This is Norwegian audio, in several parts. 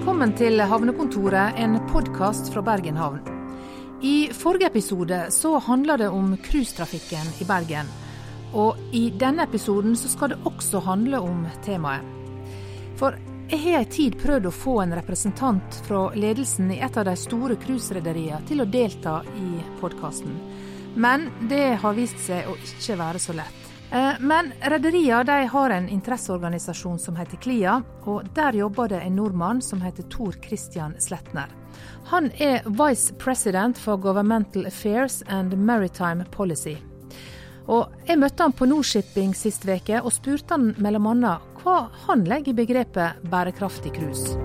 Velkommen til Havnekontoret, en podkast fra Bergen havn. I forrige episode så handla det om cruisetrafikken i Bergen. Og i denne episoden så skal det også handle om temaet. For jeg har en tid prøvd å få en representant fra ledelsen i et av de store cruiserederiene til å delta i podkasten. Men det har vist seg å ikke være så lett. Eh, men rederiene har en interesseorganisasjon som heter KLIA, og der jobber det en nordmann som heter Tor Christian Sletner. Han er vice president for Governmental Affairs and Maritime Policy. Og Jeg møtte han på Nordshipping sist uke og spurte han bl.a. hva han legger i begrepet bærekraftig cruise.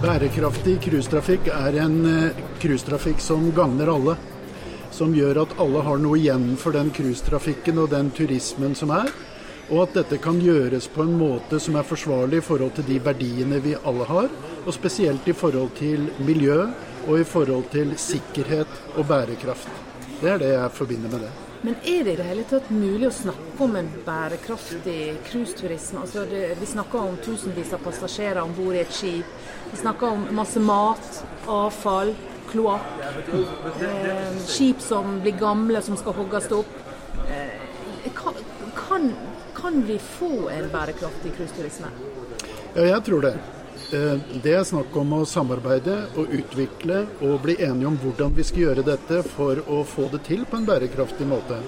Bærekraftig cruisetrafikk er en eh, cruisetrafikk som gagner alle som gjør at alle har noe igjen for den cruisetrafikken og den turismen som er. Og at dette kan gjøres på en måte som er forsvarlig i forhold til de verdiene vi alle har. Og spesielt i forhold til miljø og i forhold til sikkerhet og bærekraft. Det er det jeg forbinder med det. Men er det i det hele tatt mulig å snakke om en bærekraftig cruiseturisme? Altså vi snakker om tusenvis av passasjerer om bord i et skip. Vi snakker om masse mat, avfall, kloakk. Eh, skip som blir gamle, som skal hogges opp. Eh, kan, kan, vi få en bærekraftig cruiseturisme? Ja, jeg tror det. Eh, det er snakk om å samarbeide og utvikle og bli enige om hvordan vi skal gjøre dette for å få det til på en bærekraftig måte.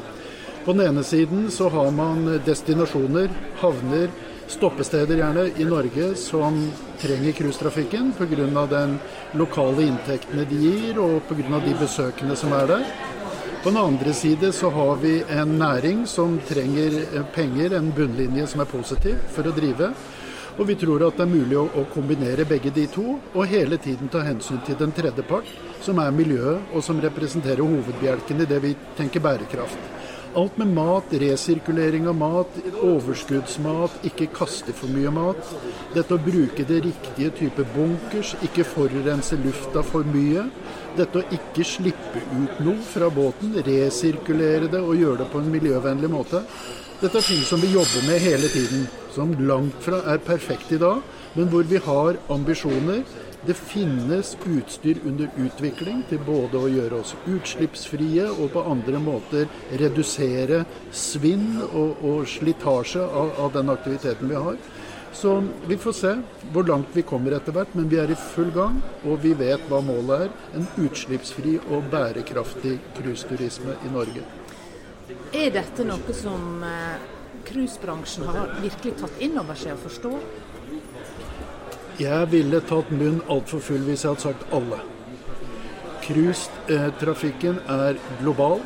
På den ene siden så har man destinasjoner, havner, stoppesteder gjerne i Norge som trenger cruisetrafikken pga. den lokale inntektene de gir og pga. de besøkende som er der. På den andre side så har vi en næring som trenger eh, penger, en bunnlinje som er positiv for å drive. Og vi tror at det er mulig å, kombinere begge de to, og hele tiden ta hensyn til den tredje part, som er miljøet, og som representerer hovedbjelken i det vi tenker bærekraft. Alt med mat, resirkulering av mat, overskuddsmat, ikke kaste for mye mat. Dette å bruke det riktige type bunkers, ikke forurense lufta for mye. Dette å ikke slippe ut noe fra båten, resirkulere det og gjøre det på en miljøvennlig måte. Dette er ting som vi jobber med hele tiden, som langt fra er perfekt i dag, men hvor vi har ambisjoner det finnes utstyr under utvikling til både å gjøre oss utslippsfrie og på andre måter redusere svinn og, og slitasje av, av, den aktiviteten vi har. Så vi får se hvor langt vi kommer etter hvert, men vi er i full gang. Og vi vet hva målet er. En utslippsfri og bærekraftig cruiseturisme i Norge. Er dette noe som eh, cruisebransjen har virkelig tatt inn over seg og forstår? Jeg ville tatt munnen altfor full hvis jeg hadde sagt alle. Cruisetrafikken er global.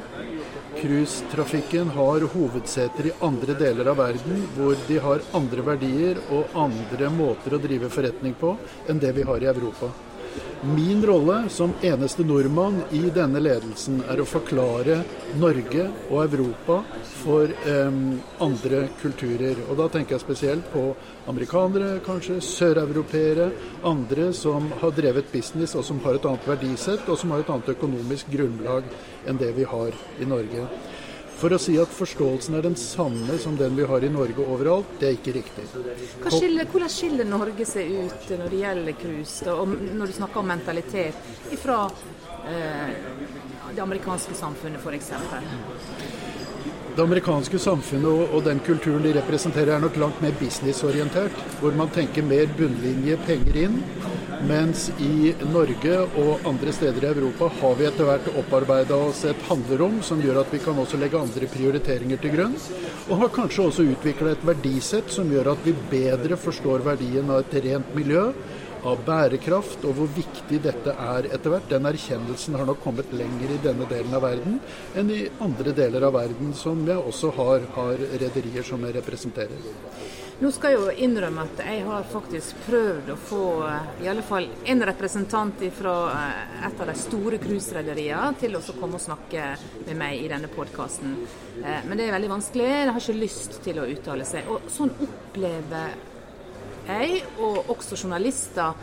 Cruisetrafikken har hovedseter i andre deler av verden hvor de har andre verdier og andre måter å drive forretning på enn det vi har i Europa. Min rolle som eneste nordmann i denne ledelsen er å forklare Norge og Europa for eh, andre kulturer. Og da tenker jeg spesielt på amerikanere, kanskje, søreuropeere, andre som har drevet business og som har et annet verdisett og som har et annet økonomisk grunnlag enn det vi har i Norge. For å si at forståelsen er den samme som den vi har i Norge overalt, det er ikke riktig. Skiller, hvordan skiller Norge seg ut når det gjelder cruise, og når du snakker om mentalitet, fra eh, det amerikanske samfunnet f.eks.? Det amerikanske samfunnet og, og, den kulturen de representerer er nok langt mer businessorientert, hvor man tenker mer bunnlinje, penger inn. Mens i Norge og andre steder i Europa har vi etter hvert opparbeida oss et handlerom som gjør at vi kan også legge andre prioriteringer til grunn. Og har kanskje også utvikla et verdisett som gjør at vi bedre forstår verdien av et rent miljø, av bærekraft og hvor viktig dette er etter hvert. Den erkjennelsen har nok kommet lenger i denne delen av verden enn i andre deler av verden som jeg også har, har rederier som jeg representerer. Nå skal jeg jo innrømme at jeg har faktisk prøvd å få eh, i alle fall en representant fra eh, et av de store cruiserederiene til å komme og snakke med meg i denne podkasten. Eh, men det er veldig vanskelig. Jeg har ikke lyst til å uttale seg. Og sånn opplever jeg, og også journalister,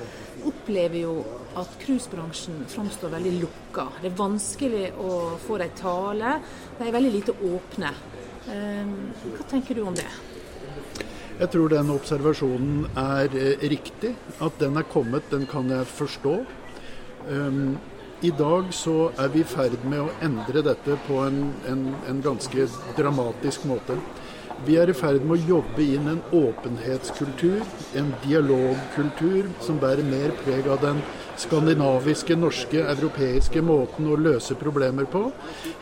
opplever jo at cruisebransjen framstår veldig lukka. Det er vanskelig å få dem tale. De er veldig lite åpne. Hva tenker du om det? Jeg tror den observasjonen er eh, riktig. At den er kommet, den kan jeg forstå. Um, I dag så er vi i ferd med å endre dette på en, en, en ganske dramatisk måte. Vi er i ferd med å jobbe inn en åpenhetskultur, en dialogkultur, som bærer mer preg av den skandinaviske, norske, europeiske måten å løse problemer på,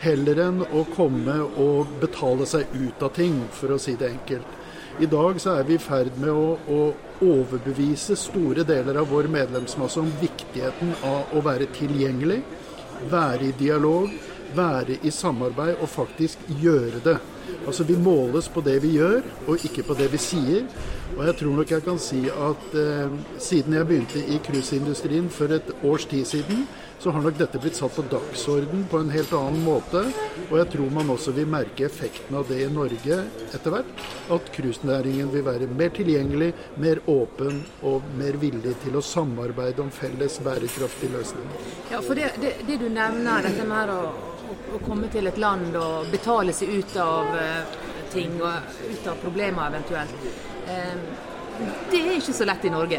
heller enn å komme og betale seg ut av ting, for å si det enkelt. I dag så er vi i ferd med å, å overbevise store deler av vår medlemsmasse om viktigheten av å være tilgjengelig, være i dialog, være i samarbeid og faktisk gjøre det. Altså Vi måles på det vi gjør, og ikke på det vi sier. Og jeg tror nok jeg kan si at eh, siden jeg begynte i cruiseindustrien for et års tid siden, så har nok dette blitt satt på dagsorden på en helt annen måte. Og jeg tror man også vil merke effekten av det i Norge etter hvert. At cruisenæringen vil være mer tilgjengelig, mer åpen og mer villig til å samarbeide om felles bærekraftige løsninger. Ja, for det, det, det du nevner, dette med å, å, komme til et land og betale seg ut av uh, ting og ut av problemer eventuelt. Uh, det er ikke så lett i Norge?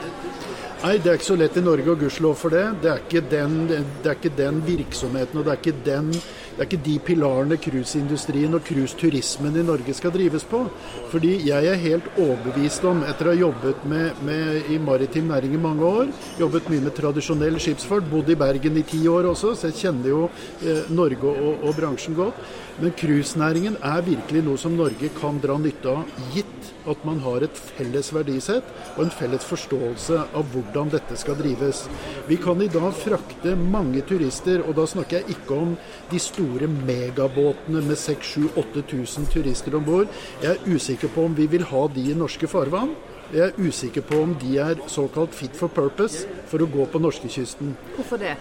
Nei, det er ikke så lett i Norge, og gudskjelov for det. Det er, den, det er, ikke den, virksomheten og det er ikke, den, det er ikke de pilarene cruiseindustrien og cruiseturismen i Norge skal drives på. Fordi jeg er helt overbevist om, etter å ha jobbet med, med, i maritim næring i mange år, jobbet mye med tradisjonell skipsfart, bodd i Bergen i ti år også, så jeg kjenner jo eh, Norge og, og bransjen godt. Men cruisenæringen er virkelig noe som Norge kan dra nytte av, gitt at man har et felles verdisett og en felles forståelse av hvordan dette skal drives. Vi kan i dag frakte mange turister, og da snakker jeg ikke om de store megabåtene med 6000-8000 turister om bord. Jeg er usikker på om vi vil ha de i norske farvann. Jeg er usikker på om de er såkalt fit for purpose for å gå på norskekysten. Hvorfor det?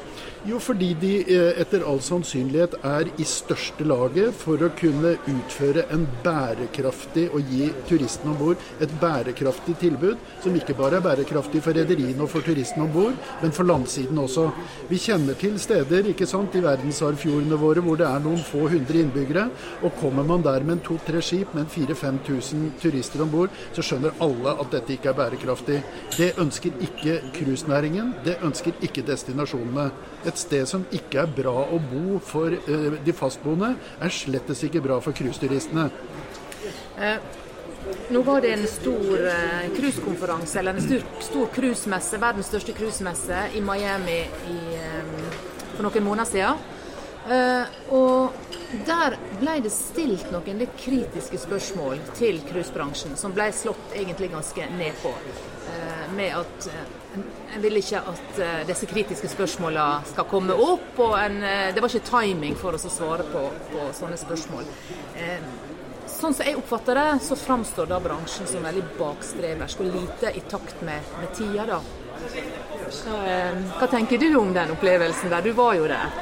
Jo, fordi de eh, etter all sannsynlighet er i største laget for å kunne utføre en bærekraftig og gi turistene om bord et bærekraftig tilbud, som ikke bare er bærekraftig for rederiene og for turistene om bord, men for landsiden også. Vi kjenner til steder ikke sant, i verdensarvfjordene våre hvor det er noen få hundre innbyggere, og kommer man der med to-tre skip med 4000-5000 turister om bord, så skjønner alle at dette ikke er bærekraftig. Det ønsker ikke cruisenæringen, det ønsker ikke destinasjonene. Et sted som ikke er bra å bo for uh, de fastboende, er slettes ikke bra for cruiseturistene. Eh, nå var det en stor eh, cruisekonferanse, eller en stor, cruisemesse, verdens største cruisemesse, i Miami i, eh, for noen måneder siden. Eh, og der ble det stilt noen litt kritiske spørsmål til cruisebransjen, som ble slått egentlig ganske ned på. Eh, med at en vil ikke at uh, disse kritiske spørsmålene skal komme opp. og en, Det var ikke timing for oss å svare på, på sånne spørsmål. Sånn som jeg oppfatter det, så framstår da bransjen som veldig bakstreversk og lite i takt med, med tida. da. Hva tenker du om den opplevelsen der? Du var jo der.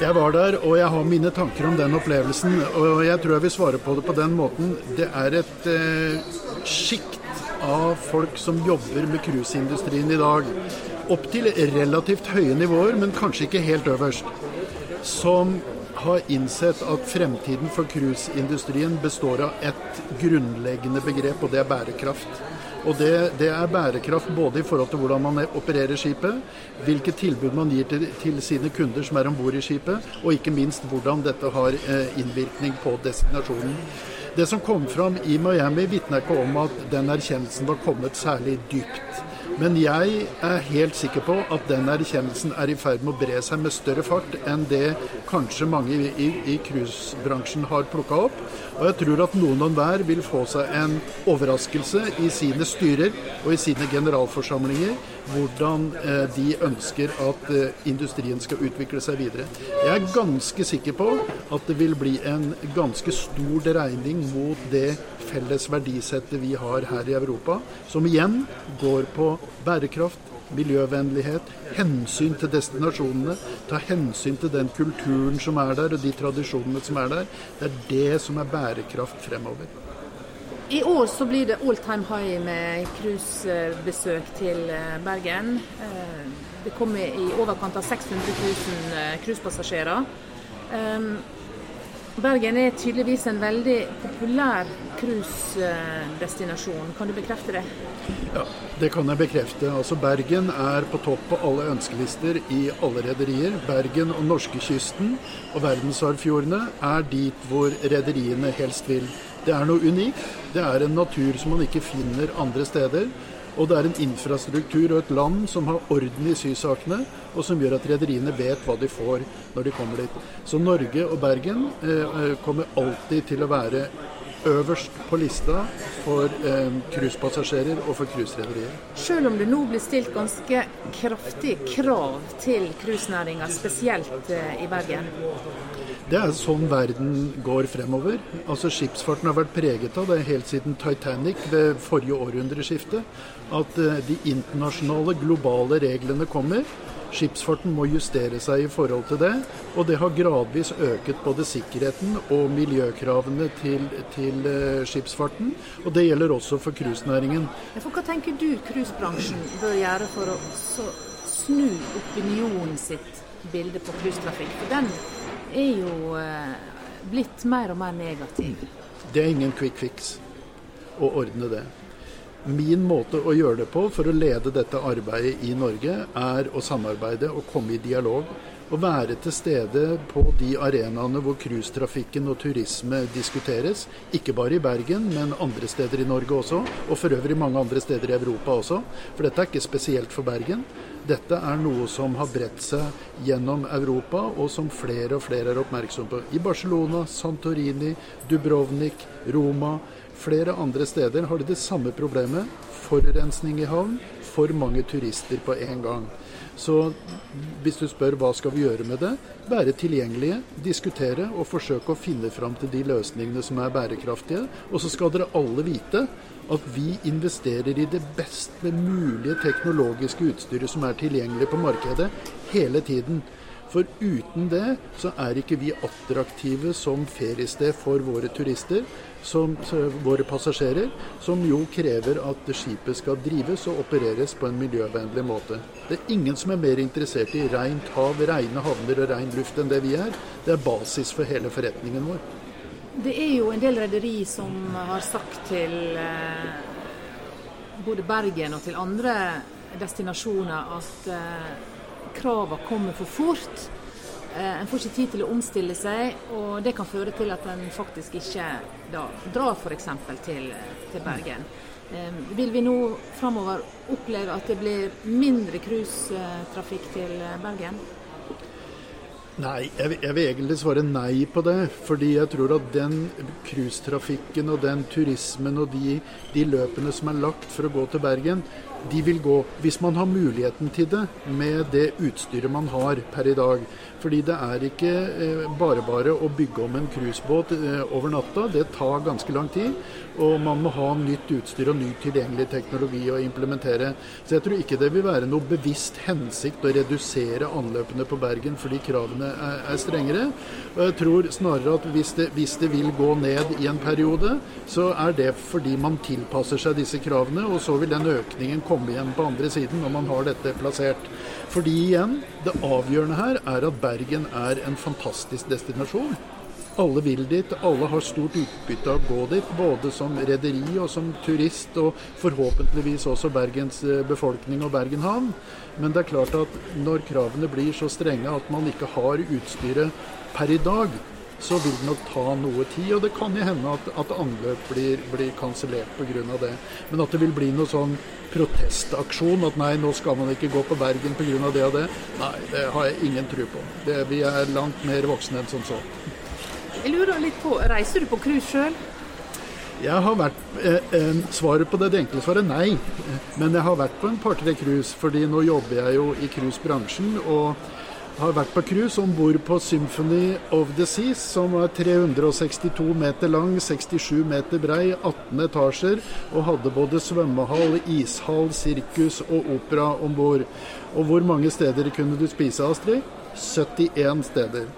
Jeg var der, og jeg har mine tanker om den opplevelsen. Og jeg tror jeg vil svare på det på den måten. Det er et eh, sjikt av folk som jobber med cruiseindustrien i dag. Opp til relativt høye nivåer, men kanskje ikke helt øverst. Som har innsett at fremtiden for cruiseindustrien består av et grunnleggende begrep, og det er bærekraft. Og det, det, er bærekraft både i forhold til hvordan man opererer skipet, hvilke tilbud man gir til, til sine kunder som er om bord i skipet, og ikke minst hvordan dette har eh, innvirkning på destinasjonen. Det som kom fram i Miami, vitner ikke om at den erkjennelsen var kommet særlig dypt. Men jeg er helt sikker på at den erkjennelsen er i ferd med å bre seg med større fart enn det kanskje mange i, cruisebransjen har plukka opp. Og jeg tror at noen og hver vil få seg en overraskelse i sine styrer og i sine generalforsamlinger hvordan eh, de ønsker at eh, industrien skal utvikle seg videre. Jeg er ganske sikker på at det vil bli en ganske stor dreining mot det felles verdisettet vi har her i Europa, som igjen går på bærekraft, miljøvennlighet, hensyn til destinasjonene, ta hensyn til den kulturen som er der og de tradisjonene som er der. Det er det som er bærekraft fremover. I år så blir det all time high med cruisebesøk til eh, Bergen. Eh, det kommer i overkant av 600 000 cruisepassasjerer. Bergen er tydeligvis en veldig populær cruisedestinasjon. Kan du bekrefte det? Ja, det kan jeg bekrefte. Altså Bergen er på topp på alle ønskelister i alle rederier. Bergen og norskekysten og verdensarvfjordene er dit hvor rederiene helst vil. Det er noe unikt. Det er en natur som man ikke finner andre steder. Og det er en infrastruktur og et land som har orden i sysakene, og som gjør at rederiene vet hva de får når de kommer dit. Så Norge og Bergen eh, kommer alltid til å være øverst på lista for eh, cruisepassasjerer eh, og for cruiserederier. Selv om det nå blir stilt ganske kraftige krav til cruisenæringa, spesielt eh, i Bergen? Det er sånn verden går fremover. Altså Skipsfarten har vært preget av det helt siden Titanic ved forrige århundreskifte. At eh, de internasjonale, globale reglene kommer. Skipsfarten må justere seg i forhold til det. Og det har gradvis øket både sikkerheten og miljøkravene til, til uh, skipsfarten. Og det gjelder også for cruisenæringen. Hva tenker du cruisebransjen bør gjøre for å snu opinionen sitt bilde på cruisetrafikk? Er jo eh, blitt mer og mer negativ. Det er ingen quick fix å ordne det. Min måte å gjøre det på for å lede dette arbeidet i Norge, er å samarbeide og komme i dialog. Å være til stede på de arenaene hvor cruisetrafikken og turisme diskuteres. Ikke bare i Bergen, men andre steder i Norge også. Og for øvrig mange andre steder i Europa også. For dette er ikke spesielt for Bergen. Dette er noe som har bredt seg gjennom Europa, og som flere og flere er oppmerksom på. I Barcelona, Santorini, Dubrovnik, Roma, flere andre steder har de det samme problemet. Forurensning i havn, for mange turister på en gang. Så hvis du spør hva skal vi gjøre med det, være tilgjengelige, diskutere og forsøke å finne fram til de løsningene som er bærekraftige. Og så skal dere alle vite at vi investerer i det best mulige teknologiske utstyret som er tilgjengelig på markedet hele tiden. For uten det så er ikke vi attraktive som feriested for våre turister, som våre passasjerer, som jo krever at skipet skal drives og opereres på en miljøvennlig måte. Det er ingen som er mer interessert i rent hav, rene havner og ren luft enn det vi er. Det er basis for hele forretningen vår. Det er jo en del rederi som har sagt til eh, både Bergen og til andre destinasjoner at eh, kravene kommer for fort. Eh, en får ikke tid til å omstille seg, og det kan føre til at en faktisk ikke da, drar f.eks. Til, til Bergen. Vil vi nå framover oppleve at det blir mindre cruisetrafikk til Bergen? Nei, jeg, jeg, vil egentlig svare nei på det. Fordi jeg tror at den cruisetrafikken og den turismen og de, de, løpene som er lagt for å gå til Bergen, de vil gå hvis man har muligheten til det med det utstyret man har per i dag. Fordi det er ikke eh, bare bare å bygge om en cruisebåt eh, over natta. Det tar ganske lang tid. Og man må ha nytt utstyr og ny tilgjengelig teknologi å implementere. Så jeg tror ikke det vil være noe bevisst hensikt å redusere anløpene på Bergen fordi kravene er, er strengere. Og jeg tror snarere at hvis det, hvis det vil gå ned i en periode, så er det fordi man tilpasser seg disse kravene. Og så vil den økningen komme igjen på andre siden når man har dette plassert. Fordi igjen, det avgjørende her er at Bergen er en fantastisk destinasjon. Alle vil dit, alle har stort utbytte av å gå dit. Både som rederi og som turist, og forhåpentligvis også Bergens eh, befolkning og Bergen havn. Men det er klart at når kravene blir så strenge at man ikke har utstyret per i dag, så vil det nok ta noe tid. Og det kan jo hende at, at anløp blir, blir kansellert pga. det. Men at det vil bli noe sånn protestaksjon, at nei, nå skal man ikke gå på Bergen pga. det og det, nei, det har jeg ingen tro på. Det, vi er langt mer voksne enn som så. Jeg lurer litt på, Reiser du på cruise sjøl? Jeg har vært, eh, eh, Svaret på det, det enkle svaret er nei. Men jeg har vært på en par-tre cruise, fordi nå jobber jeg jo i cruisebransjen. og har vært på cruise om bord på Symphony of the Seas, som var 362 meter lang, 67 meter brei, 18 etasjer, og hadde både svømmehall, ishall, sirkus og opera om bord. Og hvor mange steder kunne du spise, Astrid? 71 steder.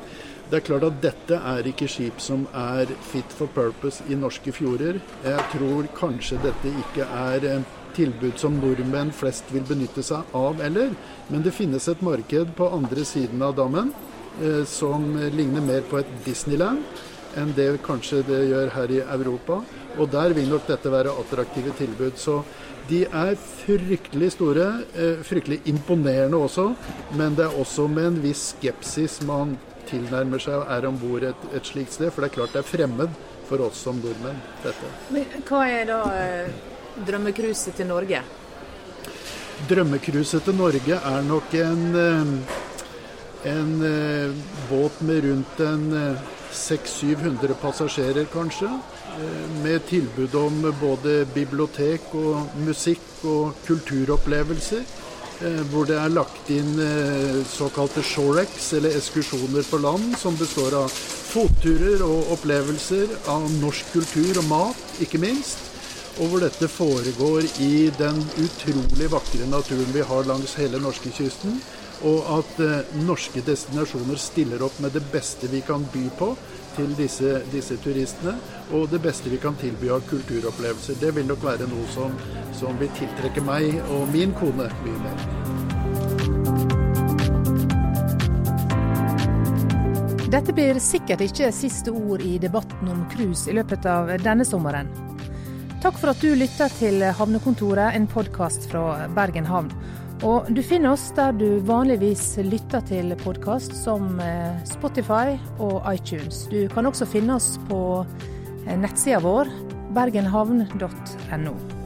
Det er klart at dette er ikke skip som er fit for purpose i norske fjorder. Jeg tror kanskje dette ikke er eh, tilbud som nordmenn flest vil benytte seg av eller. Men det finnes et marked på andre siden av dammen eh, som ligner mer på et Disneyland. enn det kanskje det gjør her i Europa. Og der vil nok dette være attraktive tilbud. Så de er fryktelig store, eh, fryktelig imponerende også. Men det er også med en viss skepsis man tilnærmer seg og er om bord et, et slikt sted. For det er klart det er fremmed for oss som nordmenn, dette. Men hva er da eh, drømmecruiset til Norge? Drømmecruiset til Norge er nok en, eh, en eh, båt med rundt en 600-700 passasjerer, kanskje. Med tilbud om både bibliotek og musikk og kulturopplevelser. Hvor det er lagt inn såkalte shorex, eller ekskursjoner på land, som består av fotturer og opplevelser av norsk kultur og mat, ikke minst og hvor dette foregår i den utrolig vakre naturen vi har langs hele norskekysten. Og at eh, norske destinasjoner stiller opp med det beste vi kan by på til disse, disse, turistene. Og det beste vi kan tilby av kulturopplevelser. Det vil nok være noe som, som vil tiltrekke meg og min kone mye mer. Dette blir sikkert ikke siste ord i debatten om cruise i løpet av denne sommeren. Takk for at du lytter til Havnekontoret, en podkast fra Bergen havn. Og du finner oss der du vanligvis lytter til podkast, som eh, Spotify og iTunes. Du kan også finne oss på eh, nettsida vår bergenhavn.no.